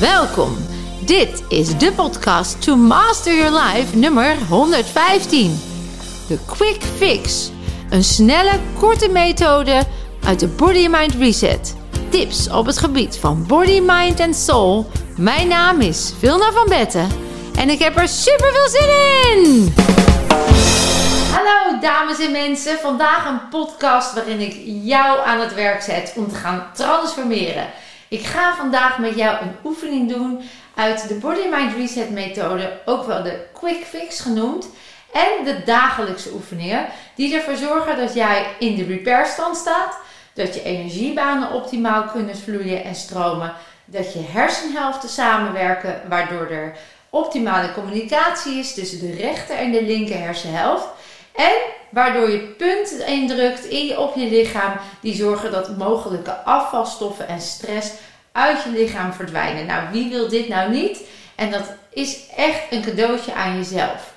Welkom. Dit is de podcast To Master Your Life nummer 115. De Quick Fix. Een snelle, korte methode uit de Body Mind Reset. Tips op het gebied van body, mind en soul. Mijn naam is Vilna van Betten en ik heb er super veel zin in. Hallo dames en mensen, vandaag een podcast waarin ik jou aan het werk zet om te gaan transformeren. Ik ga vandaag met jou een oefening doen uit de Body Mind Reset methode, ook wel de Quick Fix genoemd. En de dagelijkse oefeningen die ervoor zorgen dat jij in de repair stand staat, dat je energiebanen optimaal kunnen vloeien en stromen, dat je hersenhelften samenwerken, waardoor er optimale communicatie is tussen de rechter en de linker hersenhelft. En waardoor je punten indrukt in op je lichaam die zorgen dat mogelijke afvalstoffen en stress uit je lichaam verdwijnen. Nou, wie wil dit nou niet? En dat is echt een cadeautje aan jezelf.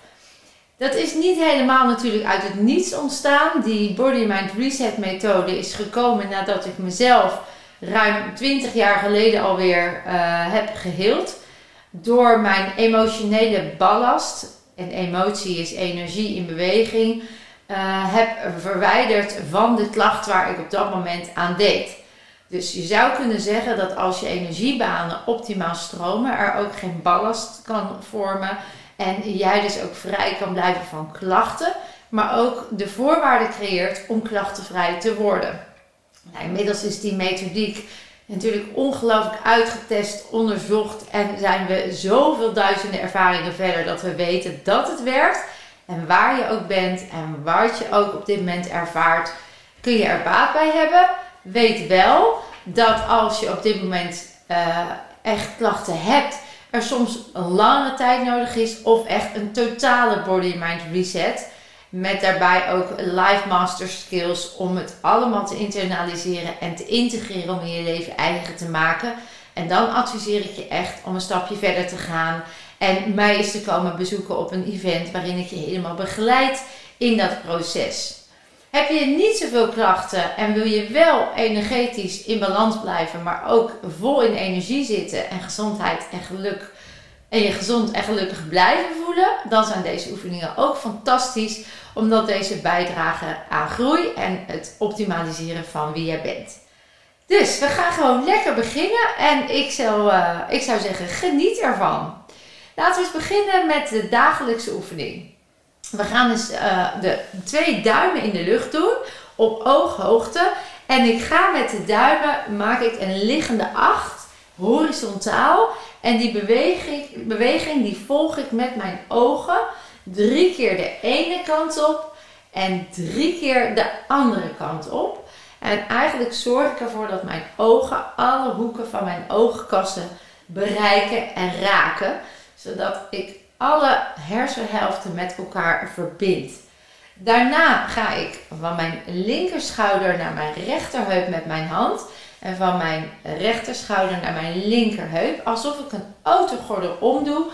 Dat is niet helemaal natuurlijk uit het niets ontstaan. Die Body Mind Reset methode is gekomen nadat ik mezelf ruim 20 jaar geleden alweer uh, heb geheeld. Door mijn emotionele ballast, en emotie is energie in beweging, uh, heb verwijderd van de klacht waar ik op dat moment aan deed. Dus je zou kunnen zeggen dat als je energiebanen optimaal stromen, er ook geen ballast kan vormen en jij dus ook vrij kan blijven van klachten, maar ook de voorwaarden creëert om klachtenvrij te worden. Nou, inmiddels is die methodiek natuurlijk ongelooflijk uitgetest, onderzocht en zijn we zoveel duizenden ervaringen verder dat we weten dat het werkt. En waar je ook bent en wat je ook op dit moment ervaart, kun je er baat bij hebben. Weet wel dat als je op dit moment uh, echt klachten hebt, er soms een lange tijd nodig is of echt een totale body-mind reset. Met daarbij ook life master skills om het allemaal te internaliseren en te integreren om in je leven eigen te maken. En dan adviseer ik je echt om een stapje verder te gaan en mij eens te komen bezoeken op een event waarin ik je helemaal begeleid in dat proces. Heb je niet zoveel klachten en wil je wel energetisch in balans blijven, maar ook vol in energie zitten en gezondheid en geluk en je gezond en gelukkig blijven voelen, dan zijn deze oefeningen ook fantastisch, omdat deze bijdragen aan groei en het optimaliseren van wie jij bent. Dus we gaan gewoon lekker beginnen en ik zou, uh, ik zou zeggen, geniet ervan. Laten we eens beginnen met de dagelijkse oefening. We gaan dus uh, de twee duimen in de lucht doen op ooghoogte. En ik ga met de duimen, maak ik een liggende acht, horizontaal. En die beweging, beweging die volg ik met mijn ogen. Drie keer de ene kant op en drie keer de andere kant op. En eigenlijk zorg ik ervoor dat mijn ogen alle hoeken van mijn oogkassen bereiken en raken. Zodat ik alle hersenhelften met elkaar verbind. Daarna ga ik van mijn linkerschouder naar mijn rechterheup met mijn hand. En van mijn rechterschouder naar mijn linkerheup. Alsof ik een autogordel omdoe.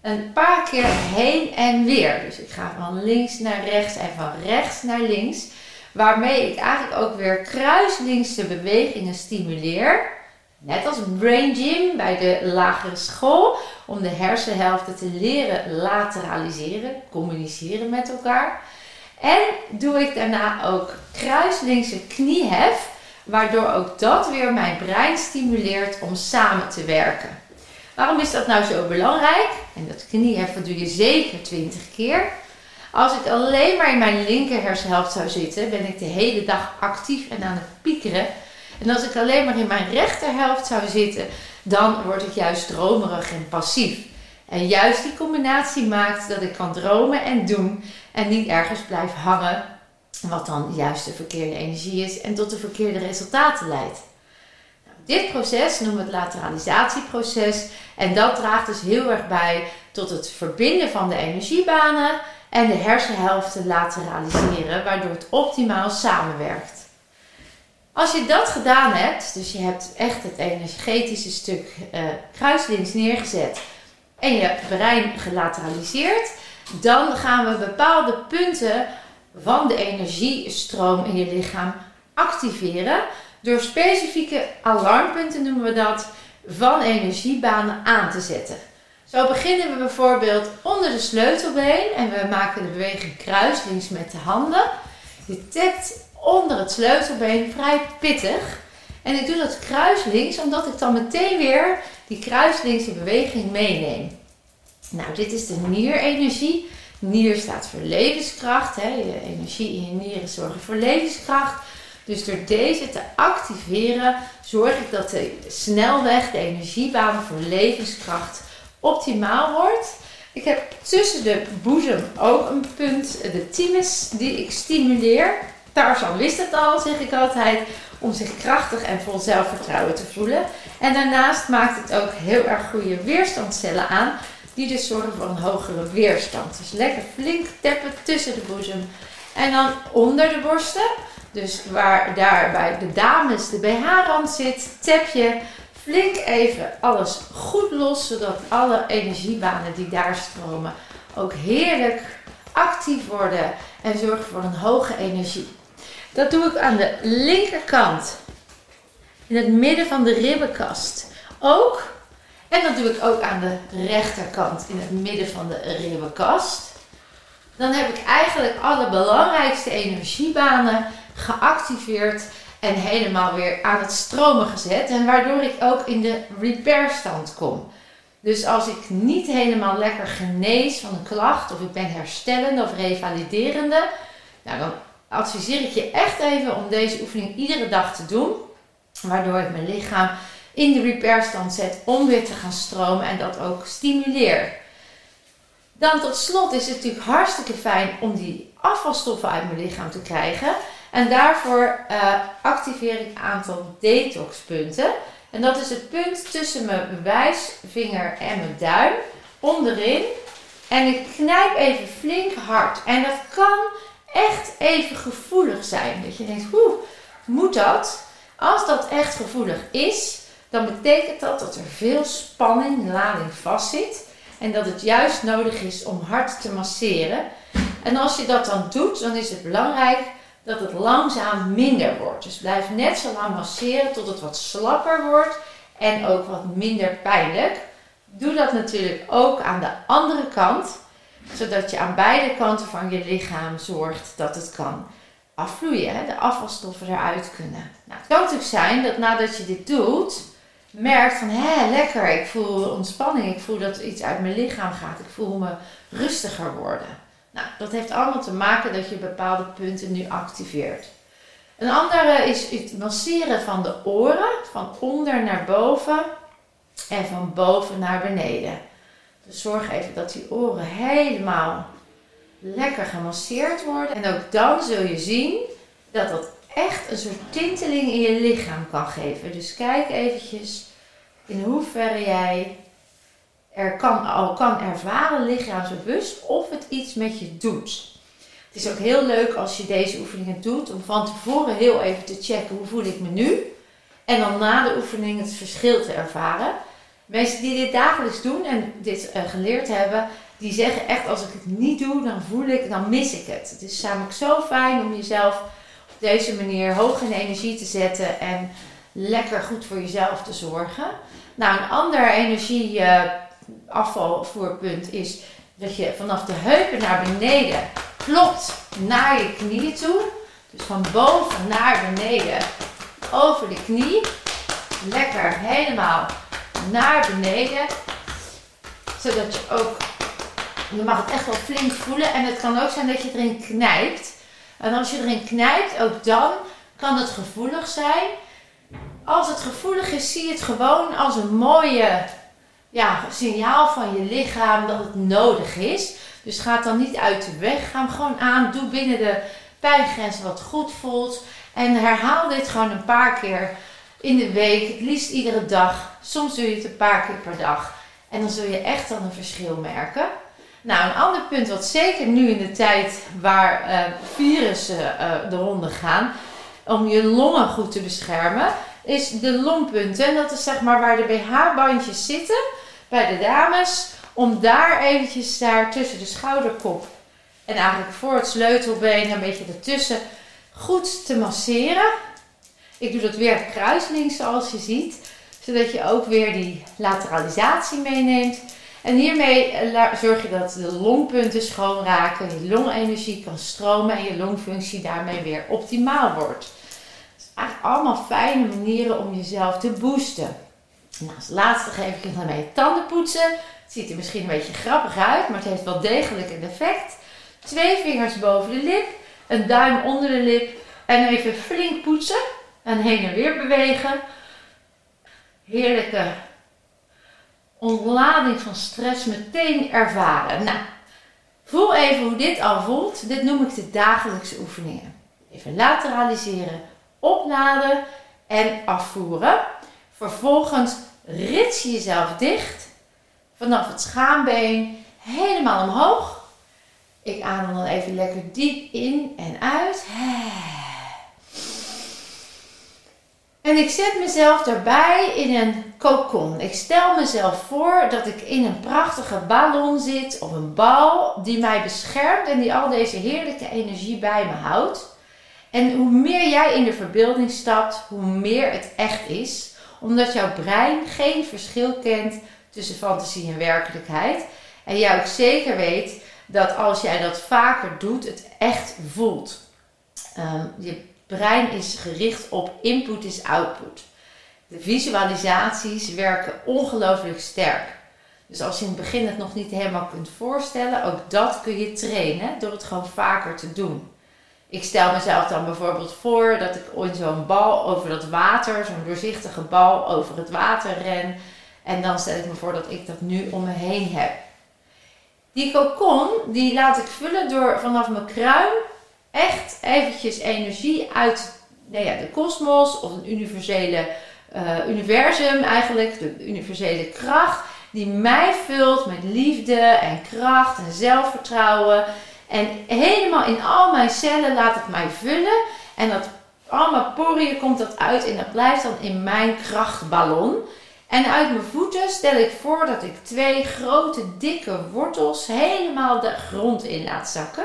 Een paar keer heen en weer. Dus ik ga van links naar rechts en van rechts naar links. Waarmee ik eigenlijk ook weer kruislinkse bewegingen stimuleer. Net als Brain Gym bij de lagere school. Om de hersenhelften te leren lateraliseren, communiceren met elkaar. En doe ik daarna ook kruislinkse kniehef. Waardoor ook dat weer mijn brein stimuleert om samen te werken. Waarom is dat nou zo belangrijk? En dat knieheffen doe je zeker 20 keer. Als ik alleen maar in mijn linker hersenhelft zou zitten, ben ik de hele dag actief en aan het piekeren. En als ik alleen maar in mijn rechterhelft zou zitten, dan word ik juist dromerig en passief. En juist die combinatie maakt dat ik kan dromen en doen en niet ergens blijf hangen, wat dan juist de verkeerde energie is en tot de verkeerde resultaten leidt. Nou, dit proces noemen we het lateralisatieproces en dat draagt dus heel erg bij tot het verbinden van de energiebanen en de hersenhelften lateraliseren, waardoor het optimaal samenwerkt. Als je dat gedaan hebt, dus je hebt echt het energetische stuk uh, kruislinks neergezet en je brein gelateraliseerd, dan gaan we bepaalde punten van de energiestroom in je lichaam activeren door specifieke alarmpunten noemen we dat van energiebanen aan te zetten. Zo beginnen we bijvoorbeeld onder de sleutelbeen en we maken de beweging kruislinks met de handen. Je tapt onder het sleutelbeen vrij pittig. En ik doe dat kruislinks omdat ik dan meteen weer die kruislinkse beweging meeneem. Nou, dit is de nierenergie. Nier staat voor levenskracht. Hè. Je energie in je nieren zorgen voor levenskracht. Dus door deze te activeren, zorg ik dat de snelweg, de energiebaan voor levenskracht optimaal wordt. Ik heb tussen de boezem ook een punt, de thymus, die ik stimuleer. Tarzan wist het al, zeg ik altijd, om zich krachtig en vol zelfvertrouwen te voelen. En daarnaast maakt het ook heel erg goede weerstandscellen aan, die dus zorgen voor een hogere weerstand. Dus lekker flink tappen tussen de boezem en dan onder de borsten. Dus waar daar bij de dames de BH-rand zit, tap je flink even alles goed los, zodat alle energiebanen die daar stromen ook heerlijk actief worden en zorgen voor een hoge energie. Dat doe ik aan de linkerkant, in het midden van de ribbenkast ook. En dat doe ik ook aan de rechterkant, in het midden van de ribbenkast. Dan heb ik eigenlijk alle belangrijkste energiebanen geactiveerd en helemaal weer aan het stromen gezet. En waardoor ik ook in de repairstand kom. Dus als ik niet helemaal lekker genees van een klacht, of ik ben herstellende of revaliderende, nou dan adviseer ik je echt even om deze oefening iedere dag te doen. Waardoor ik mijn lichaam in de repairstand zet om weer te gaan stromen en dat ook stimuleer. Dan tot slot is het natuurlijk hartstikke fijn om die afvalstoffen uit mijn lichaam te krijgen. En daarvoor uh, activeer ik een aantal detoxpunten. En dat is het punt tussen mijn wijsvinger en mijn duim onderin. En ik knijp even flink hard. En dat kan echt even gevoelig zijn. Dat je denkt, hoe moet dat? Als dat echt gevoelig is, dan betekent dat dat er veel spanning, lading vastzit. En dat het juist nodig is om hard te masseren. En als je dat dan doet, dan is het belangrijk dat het langzaam minder wordt. Dus blijf net zo lang masseren tot het wat slapper wordt en ook wat minder pijnlijk. Doe dat natuurlijk ook aan de andere kant, zodat je aan beide kanten van je lichaam zorgt dat het kan afvloeien, hè? de afvalstoffen eruit kunnen. Nou, het kan natuurlijk zijn dat nadat je dit doet, merkt van hé, lekker, ik voel ontspanning, ik voel dat iets uit mijn lichaam gaat, ik voel me rustiger worden. Nou, dat heeft allemaal te maken dat je bepaalde punten nu activeert. Een andere is het masseren van de oren, van onder naar boven en van boven naar beneden. Zorg even dat die oren helemaal lekker gemasseerd worden. En ook dan zul je zien dat dat echt een soort tinteling in je lichaam kan geven. Dus kijk eventjes in hoeverre jij er kan, al kan ervaren lichaamsbewust of het iets met je doet. Het is ook heel leuk als je deze oefeningen doet om van tevoren heel even te checken hoe voel ik me nu. En dan na de oefening het verschil te ervaren. Mensen die dit dagelijks doen en dit uh, geleerd hebben, die zeggen echt als ik het niet doe, dan voel ik, dan mis ik het. Het is namelijk zo fijn om jezelf op deze manier hoog in energie te zetten en lekker goed voor jezelf te zorgen. Nou, een ander energie uh, afvalvoerpunt is dat je vanaf de heupen naar beneden klopt naar je knieën toe. Dus van boven naar beneden over de knie. Lekker helemaal naar beneden. Zodat je ook, je mag het echt wel flink voelen. En het kan ook zijn dat je erin knijpt. En als je erin knijpt, ook dan kan het gevoelig zijn. Als het gevoelig is, zie je het gewoon als een mooie ja, signaal van je lichaam dat het nodig is. Dus ga het dan niet uit de weg. Ga hem gewoon aan. Doe binnen de pijngrens wat goed voelt. En herhaal dit gewoon een paar keer in de week. Het liefst iedere dag. Soms doe je het een paar keer per dag. En dan zul je echt dan een verschil merken. Nou, een ander punt wat zeker nu in de tijd waar uh, virussen uh, de ronde gaan, om je longen goed te beschermen, is de longpunten. En dat is zeg maar waar de BH-bandjes zitten bij de dames. Om daar eventjes daar tussen de schouderkop en eigenlijk voor het sleutelbeen een beetje ertussen goed te masseren. Ik doe dat weer kruislinks zoals je ziet. Zodat je ook weer die lateralisatie meeneemt. En hiermee eh, zorg je dat de longpunten schoon raken, je longenergie kan stromen en je longfunctie daarmee weer optimaal wordt. Het is eigenlijk allemaal fijne manieren om jezelf te boosten. Nou, als laatste geef ik je dan mee tanden poetsen. Het ziet er misschien een beetje grappig uit, maar het heeft wel degelijk een effect. Twee vingers boven de lip, een duim onder de lip en even flink poetsen en heen en weer bewegen. Heerlijke ontlading van stress meteen ervaren. Nou, voel even hoe dit al voelt. Dit noem ik de dagelijkse oefeningen. Even lateraliseren, opladen en afvoeren. Vervolgens rits je jezelf dicht vanaf het schaambeen helemaal omhoog. Ik adem dan even lekker diep in en uit. En ik zet mezelf daarbij in een kokon. Ik stel mezelf voor dat ik in een prachtige ballon zit of een bal die mij beschermt en die al deze heerlijke energie bij me houdt. En hoe meer jij in de verbeelding stapt, hoe meer het echt is, omdat jouw brein geen verschil kent tussen fantasie en werkelijkheid. En jij ook zeker weet dat als jij dat vaker doet, het echt voelt. Um, je brein is gericht op input is output. De visualisaties werken ongelooflijk sterk. Dus als je in het begin het nog niet helemaal kunt voorstellen, ook dat kun je trainen door het gewoon vaker te doen. Ik stel mezelf dan bijvoorbeeld voor dat ik ooit zo'n bal over dat water, zo'n doorzichtige bal over het water ren. En dan stel ik me voor dat ik dat nu om me heen heb. Die cocon, die laat ik vullen door vanaf mijn kruin echt eventjes energie uit nou ja, de kosmos of een universele uh, universum eigenlijk, de universele kracht die mij vult met liefde en kracht en zelfvertrouwen. En helemaal in al mijn cellen laat het mij vullen. En dat allemaal poriën komt dat uit en dat blijft dan in mijn krachtballon. En uit mijn voeten stel ik voor dat ik twee grote dikke wortels helemaal de grond in laat zakken.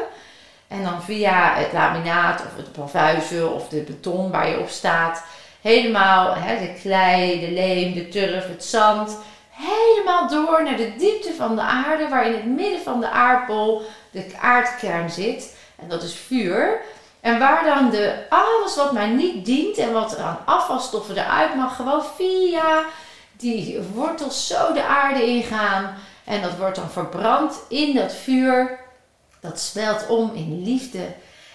En dan via het laminaat of het plavuizen of de beton waar je op staat, helemaal hè, de klei, de leem, de turf, het zand, helemaal door naar de diepte van de aarde, waar in het midden van de aardbol de aardkern zit. En dat is vuur. En waar dan de, alles wat mij niet dient en wat aan afvalstoffen eruit mag, gewoon via die wortels zo de aarde ingaan. En dat wordt dan verbrand in dat vuur. Dat smelt om in liefde.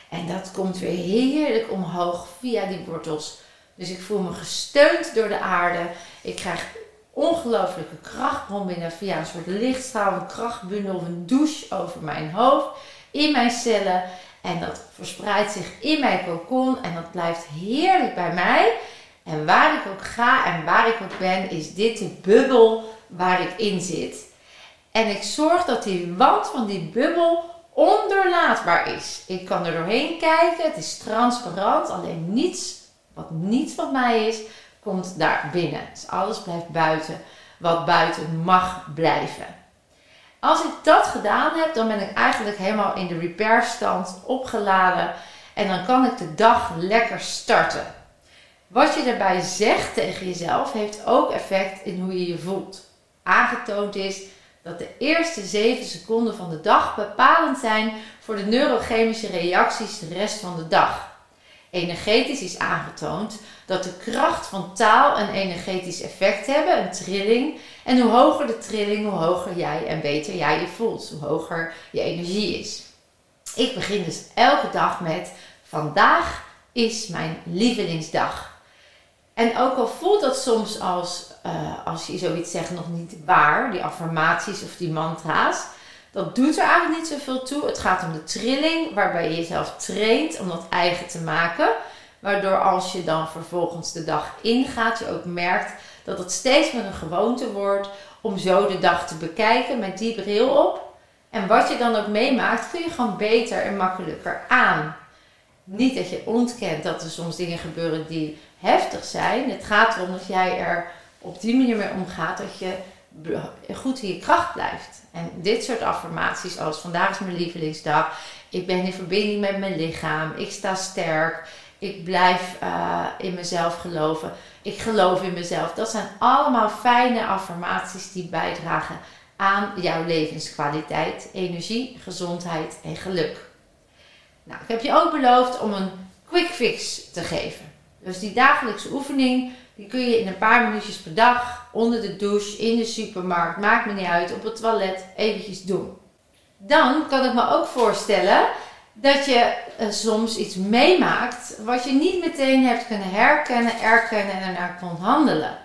En dat komt weer heerlijk omhoog via die wortels. Dus ik voel me gesteund door de aarde. Ik krijg ongelooflijke krachtbron binnen via een soort lichtstraal, krachtbundel of een douche over mijn hoofd, in mijn cellen. En dat verspreidt zich in mijn cocon en dat blijft heerlijk bij mij. En waar ik ook ga en waar ik ook ben, is dit de bubbel waar ik in zit. En ik zorg dat die wand van die bubbel ondoorlaatbaar is. Ik kan er doorheen kijken, het is transparant, alleen niets wat niet van mij is, komt daar binnen. Dus alles blijft buiten, wat buiten mag blijven. Als ik dat gedaan heb, dan ben ik eigenlijk helemaal in de repair stand opgeladen en dan kan ik de dag lekker starten. Wat je daarbij zegt tegen jezelf heeft ook effect in hoe je je voelt. Aangetoond is dat de eerste 7 seconden van de dag bepalend zijn voor de neurochemische reacties de rest van de dag. Energetisch is aangetoond dat de kracht van taal een energetisch effect hebben, een trilling. En hoe hoger de trilling, hoe hoger jij en beter jij je voelt, hoe hoger je energie is. Ik begin dus elke dag met vandaag is mijn lievelingsdag. En ook al voelt dat soms als, uh, als je zoiets zegt, nog niet waar, die affirmaties of die mantra's. Dat doet er eigenlijk niet zoveel toe. Het gaat om de trilling, waarbij je jezelf traint om dat eigen te maken. Waardoor als je dan vervolgens de dag ingaat, je ook merkt dat het steeds meer een gewoonte wordt om zo de dag te bekijken met die bril op. En wat je dan ook meemaakt, kun je gewoon beter en makkelijker aan. Niet dat je ontkent dat er soms dingen gebeuren die heftig zijn. Het gaat erom dat jij er op die manier mee omgaat dat je goed in je kracht blijft. En dit soort affirmaties als vandaag is mijn lievelingsdag. Ik ben in verbinding met mijn lichaam. Ik sta sterk. Ik blijf uh, in mezelf geloven. Ik geloof in mezelf. Dat zijn allemaal fijne affirmaties die bijdragen aan jouw levenskwaliteit, energie, gezondheid en geluk. Nou, ik heb je ook beloofd om een quick fix te geven. Dus die dagelijkse oefening, die kun je in een paar minuutjes per dag, onder de douche, in de supermarkt, maakt me niet uit, op het toilet, eventjes doen. Dan kan ik me ook voorstellen dat je uh, soms iets meemaakt wat je niet meteen hebt kunnen herkennen, erkennen en ernaar kon handelen.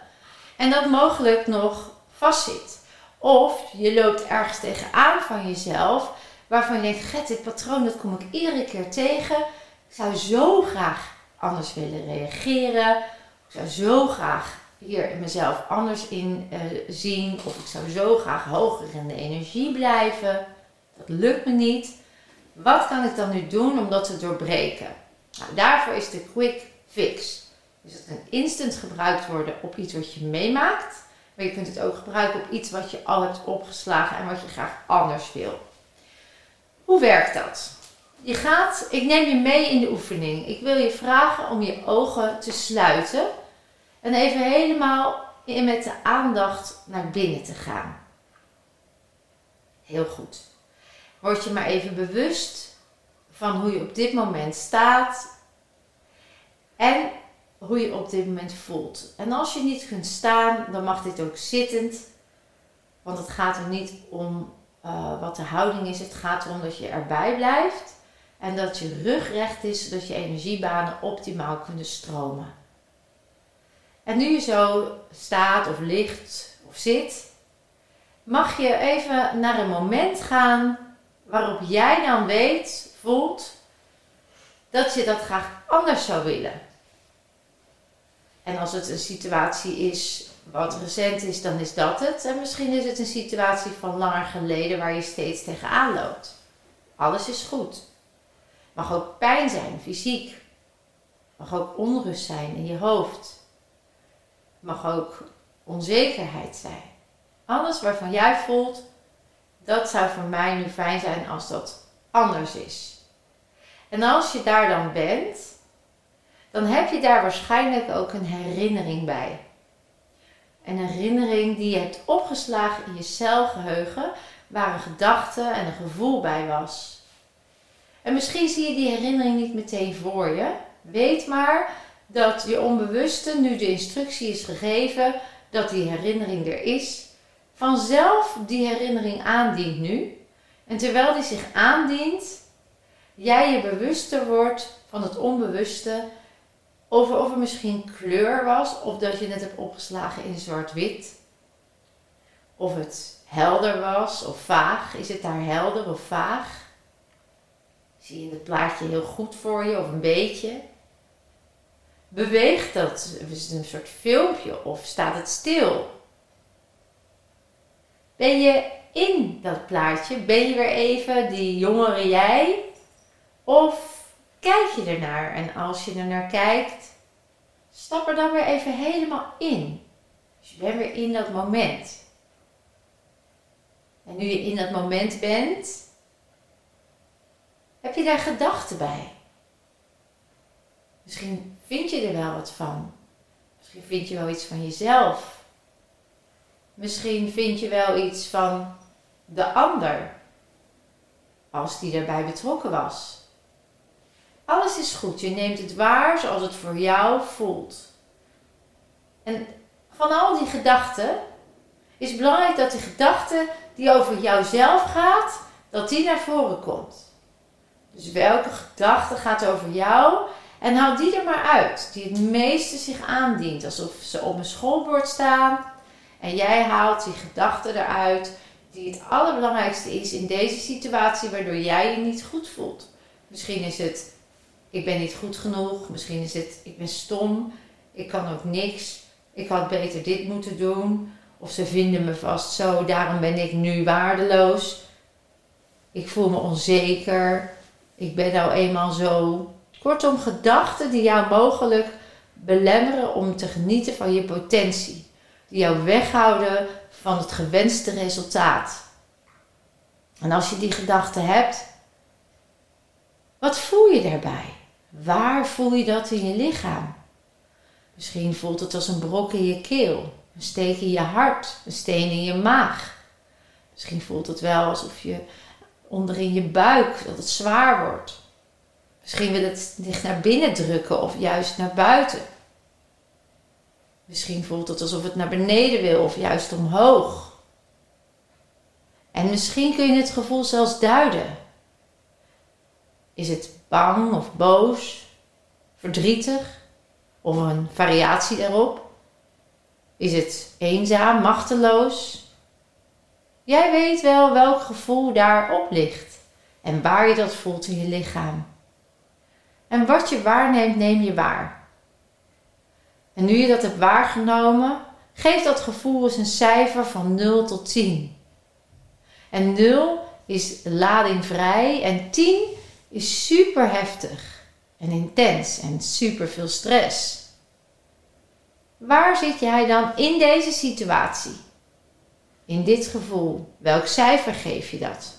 En dat mogelijk nog vastzit. Of je loopt ergens tegenaan van jezelf waarvan je denkt, get, dit patroon dat kom ik iedere keer tegen. Ik zou zo graag anders willen reageren. Ik zou zo graag hier in mezelf anders in uh, zien. Of ik zou zo graag hoger in de energie blijven. Dat lukt me niet. Wat kan ik dan nu doen om dat te doorbreken? Nou, daarvoor is de quick fix. Dus het kan instant gebruikt worden op iets wat je meemaakt. Maar je kunt het ook gebruiken op iets wat je al hebt opgeslagen en wat je graag anders wil. Hoe werkt dat? Je gaat, ik neem je mee in de oefening. Ik wil je vragen om je ogen te sluiten en even helemaal in met de aandacht naar binnen te gaan. Heel goed. Word je maar even bewust van hoe je op dit moment staat en hoe je op dit moment voelt. En als je niet kunt staan, dan mag dit ook zittend, want het gaat er niet om uh, wat de houding is. Het gaat erom dat je erbij blijft en dat je rug recht is, zodat je energiebanen optimaal kunnen stromen. En nu je zo staat of ligt of zit, mag je even naar een moment gaan waarop jij dan weet, voelt, dat je dat graag anders zou willen. En als het een situatie is wat recent is, dan is dat het. En misschien is het een situatie van langer geleden waar je steeds tegenaan loopt. Alles is goed. Mag ook pijn zijn, fysiek. Mag ook onrust zijn in je hoofd. Mag ook onzekerheid zijn. Alles waarvan jij voelt, dat zou voor mij nu fijn zijn als dat anders is. En als je daar dan bent, dan heb je daar waarschijnlijk ook een herinnering bij. Een herinnering die je hebt opgeslagen in je celgeheugen, waar een gedachte en een gevoel bij was. En misschien zie je die herinnering niet meteen voor je. Weet maar dat je onbewuste, nu de instructie is gegeven dat die herinnering er is, vanzelf die herinnering aandient nu. En terwijl die zich aandient, jij je bewuster wordt van het onbewuste of, of er misschien kleur was, of dat je het hebt opgeslagen in zwart-wit. Of het helder was of vaag. Is het daar helder of vaag? Zie je het plaatje heel goed voor je of een beetje? Beweegt dat? Is het een soort filmpje of staat het stil? Ben je in dat plaatje? Ben je weer even die jongere jij? Of kijk je ernaar. En als je er naar kijkt, stap er dan weer even helemaal in. Dus je bent weer in dat moment. En nu je in dat moment bent, heb je daar gedachten bij. Misschien vind je er wel wat van. Misschien vind je wel iets van jezelf. Misschien vind je wel iets van de ander, als die erbij betrokken was. Alles is goed. Je neemt het waar zoals het voor jou voelt. En van al die gedachten is het belangrijk dat de gedachte die over jouzelf gaat, dat die naar voren komt. Dus welke gedachte gaat over jou en haal die er maar uit, die het meeste zich aandient, alsof ze op een schoolbord staan en jij haalt die gedachte eruit die het allerbelangrijkste is in deze situatie waardoor jij je niet goed voelt. Misschien is het ik ben niet goed genoeg. Misschien is het, ik ben stom. Ik kan ook niks. Ik had beter dit moeten doen. Of ze vinden me vast zo, daarom ben ik nu waardeloos. Ik voel me onzeker. Ik ben nou eenmaal zo. Kortom, gedachten die jou mogelijk belemmeren om te genieten van je potentie. Die jou weghouden van het gewenste resultaat. En als je die gedachten hebt, wat voel je daarbij? Waar voel je dat in je lichaam? Misschien voelt het als een brok in je keel, een steek in je hart, een steen in je maag. Misschien voelt het wel alsof je onder in je buik, dat het zwaar wordt. Misschien wil het dicht naar binnen drukken of juist naar buiten. Misschien voelt het alsof het naar beneden wil of juist omhoog. En misschien kun je het gevoel zelfs duiden. Is het bang of boos, verdrietig of een variatie daarop? Is het eenzaam, machteloos? Jij weet wel welk gevoel daarop ligt en waar je dat voelt in je lichaam. En wat je waarneemt, neem je waar. En nu je dat hebt waargenomen, geef dat gevoel eens een cijfer van 0 tot 10. En 0 is ladingvrij en 10 is super heftig en intens en super veel stress. Waar zit jij dan in deze situatie? In dit gevoel, welk cijfer geef je dat?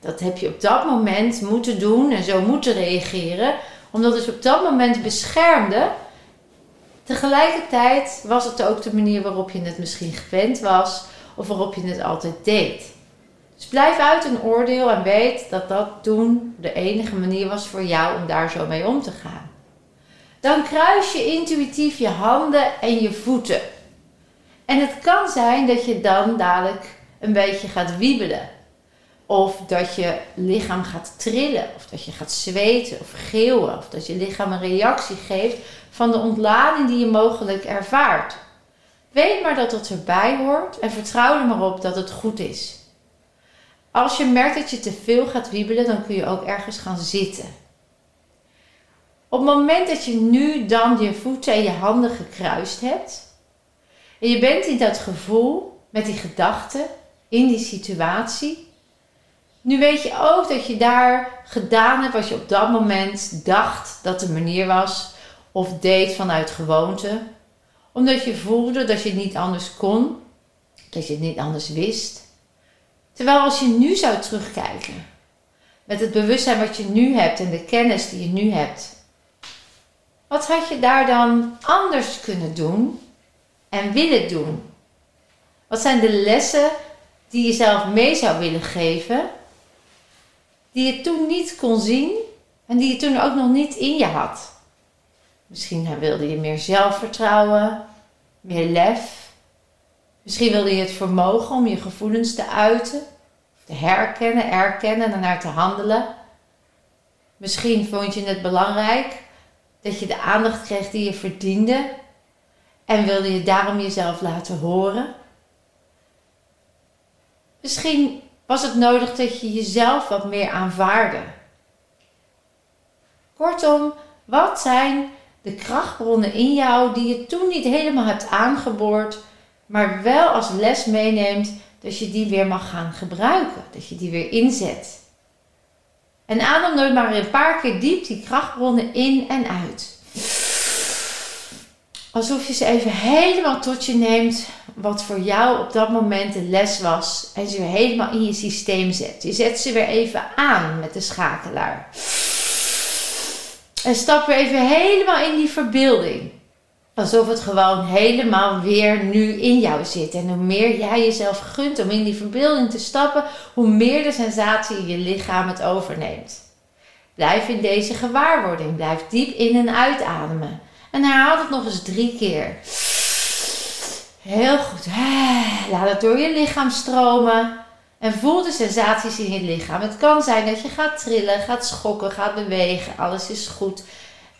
Dat heb je op dat moment moeten doen en zo moeten reageren, omdat het op dat moment beschermde. Tegelijkertijd was het ook de manier waarop je het misschien gewend was of waarop je het altijd deed. Dus blijf uit een oordeel en weet dat dat toen de enige manier was voor jou om daar zo mee om te gaan. Dan kruis je intuïtief je handen en je voeten. En het kan zijn dat je dan dadelijk een beetje gaat wiebelen. Of dat je lichaam gaat trillen, of dat je gaat zweten of geeuwen, of dat je lichaam een reactie geeft van de ontlading die je mogelijk ervaart. Weet maar dat het erbij hoort en vertrouw er maar op dat het goed is. Als je merkt dat je te veel gaat wiebelen, dan kun je ook ergens gaan zitten. Op het moment dat je nu dan je voeten en je handen gekruist hebt, en je bent in dat gevoel, met die gedachten, in die situatie, nu weet je ook dat je daar gedaan hebt wat je op dat moment dacht dat de manier was, of deed vanuit gewoonte, omdat je voelde dat je het niet anders kon, dat je het niet anders wist. Terwijl als je nu zou terugkijken, met het bewustzijn wat je nu hebt en de kennis die je nu hebt, wat had je daar dan anders kunnen doen en willen doen? Wat zijn de lessen die je zelf mee zou willen geven, die je toen niet kon zien en die je toen ook nog niet in je had? Misschien wilde je meer zelfvertrouwen, meer lef. Misschien wilde je het vermogen om je gevoelens te uiten, te herkennen, erkennen en naar te handelen. Misschien vond je het belangrijk dat je de aandacht kreeg die je verdiende en wilde je daarom jezelf laten horen. Misschien was het nodig dat je jezelf wat meer aanvaarde. Kortom, wat zijn de krachtbronnen in jou die je toen niet helemaal hebt aangeboord, maar wel als les meeneemt dat je die weer mag gaan gebruiken, dat je die weer inzet. En adem nooit maar een paar keer diep die krachtbronnen in en uit. Alsof je ze even helemaal tot je neemt, wat voor jou op dat moment de les was, en ze weer helemaal in je systeem zet. Je zet ze weer even aan met de schakelaar. En stap weer even helemaal in die verbeelding. Alsof het gewoon helemaal weer nu in jou zit. En hoe meer jij jezelf gunt om in die verbeelding te stappen, hoe meer de sensatie in je lichaam het overneemt. Blijf in deze gewaarwording. Blijf diep in en uitademen. En herhaal het nog eens drie keer. Heel goed. Laat het door je lichaam stromen. En voel de sensaties in je lichaam. Het kan zijn dat je gaat trillen, gaat schokken, gaat bewegen. Alles is goed.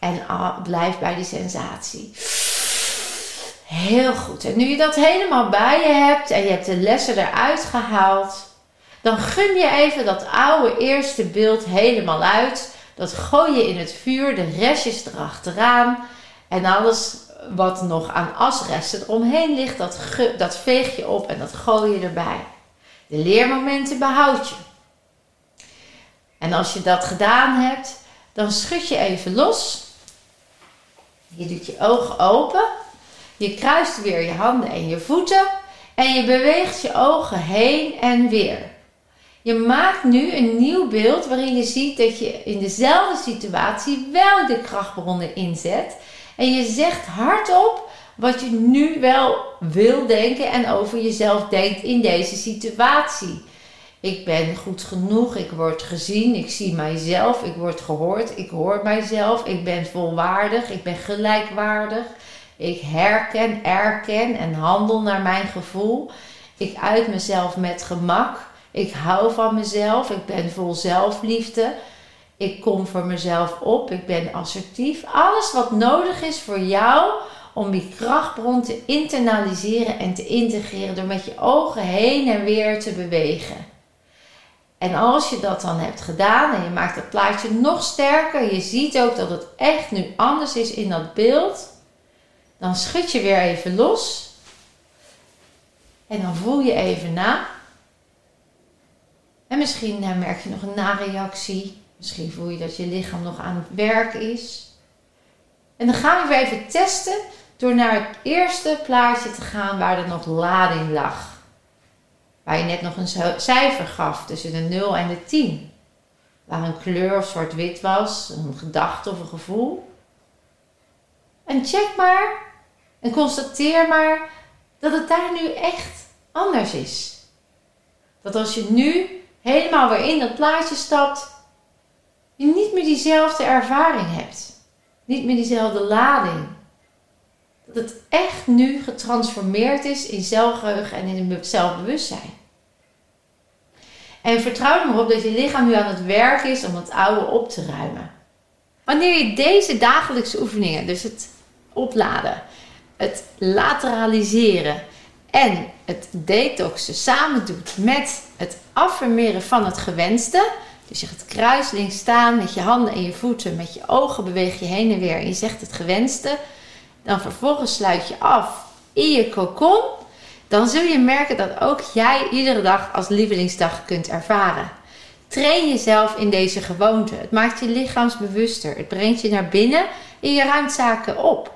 En blijf bij die sensatie. Heel goed. En nu je dat helemaal bij je hebt en je hebt de lessen eruit gehaald, dan gun je even dat oude eerste beeld helemaal uit. Dat gooi je in het vuur, de restjes erachteraan. En alles wat nog aan asresten eromheen ligt, dat, dat veeg je op en dat gooi je erbij. De leermomenten behoud je. En als je dat gedaan hebt, dan schud je even los. Je doet je ogen open. Je kruist weer je handen en je voeten. En je beweegt je ogen heen en weer. Je maakt nu een nieuw beeld waarin je ziet dat je in dezelfde situatie wel de krachtbronnen inzet. En je zegt hardop wat je nu wel wil denken en over jezelf denkt in deze situatie. Ik ben goed genoeg, ik word gezien, ik zie mijzelf, ik word gehoord, ik hoor mijzelf, ik ben volwaardig, ik ben gelijkwaardig. Ik herken, erken en handel naar mijn gevoel. Ik uit mezelf met gemak. Ik hou van mezelf. Ik ben vol zelfliefde. Ik kom voor mezelf op. Ik ben assertief. Alles wat nodig is voor jou om die krachtbron te internaliseren en te integreren door met je ogen heen en weer te bewegen. En als je dat dan hebt gedaan en je maakt het plaatje nog sterker, je ziet ook dat het echt nu anders is in dat beeld, dan schud je weer even los en dan voel je even na. En misschien eh, merk je nog een nareactie. Misschien voel je dat je lichaam nog aan het werk is. En dan gaan we weer even testen door naar het eerste plaatje te gaan waar er nog lading lag. Waar je net nog een cijfer gaf tussen de 0 en de 10. Waar een kleur of zwart-wit was, een gedachte of een gevoel. En check maar en constateer maar dat het daar nu echt anders is. Dat als je nu helemaal weer in dat plaatje stapt, je niet meer diezelfde ervaring hebt. Niet meer diezelfde lading. Dat het echt nu getransformeerd is in zelfgeheugen en in zelfbewustzijn. En vertrouw er maar op dat je lichaam nu aan het werk is om het oude op te ruimen. Wanneer je deze dagelijkse oefeningen, dus het opladen, het lateraliseren en het detoxen samen doet met het affirmeren van het gewenste. Dus je gaat kruislinks staan met je handen en je voeten, met je ogen beweeg je heen en weer en je zegt het gewenste. Dan vervolgens sluit je af in je kokon. Dan zul je merken dat ook jij iedere dag als lievelingsdag kunt ervaren. Train jezelf in deze gewoonte. Het maakt je lichaamsbewuster. Het brengt je naar binnen en je ruimt zaken op.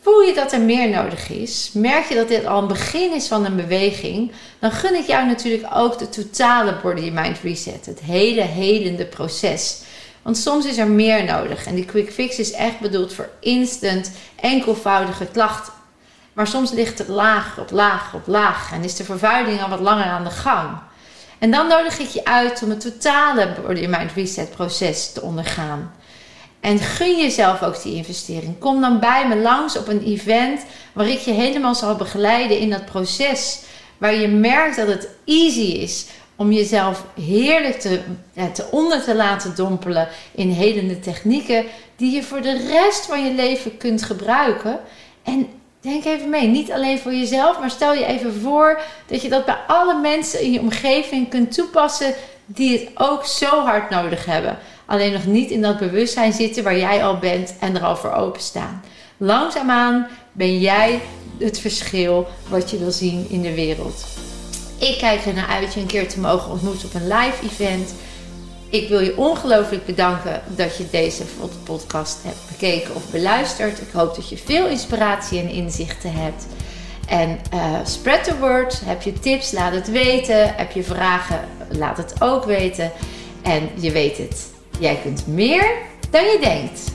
Voel je dat er meer nodig is? Merk je dat dit al een begin is van een beweging? Dan gun ik jou natuurlijk ook de totale body mind reset. Het hele helende proces. Want soms is er meer nodig. En die quick fix is echt bedoeld voor instant, enkelvoudige klachten. Maar soms ligt het laag op laag op laag. En is de vervuiling al wat langer aan de gang. En dan nodig ik je uit om het totale body mind reset proces te ondergaan. En gun jezelf ook die investering. Kom dan bij me langs op een event waar ik je helemaal zal begeleiden in dat proces. Waar je merkt dat het easy is om jezelf heerlijk te, ja, te onder te laten dompelen in helende technieken die je voor de rest van je leven kunt gebruiken. En denk even mee, niet alleen voor jezelf, maar stel je even voor dat je dat bij alle mensen in je omgeving kunt toepassen die het ook zo hard nodig hebben alleen nog niet in dat bewustzijn zitten waar jij al bent en er al voor openstaan. Langzaamaan ben jij het verschil wat je wil zien in de wereld. Ik kijk er naar uit je een keer te mogen ontmoeten op een live event. Ik wil je ongelooflijk bedanken dat je deze podcast hebt bekeken of beluisterd. Ik hoop dat je veel inspiratie en inzichten hebt. En uh, spread the word. Heb je tips? Laat het weten. Heb je vragen? Laat het ook weten. En je weet het. Jij kunt meer dan je denkt.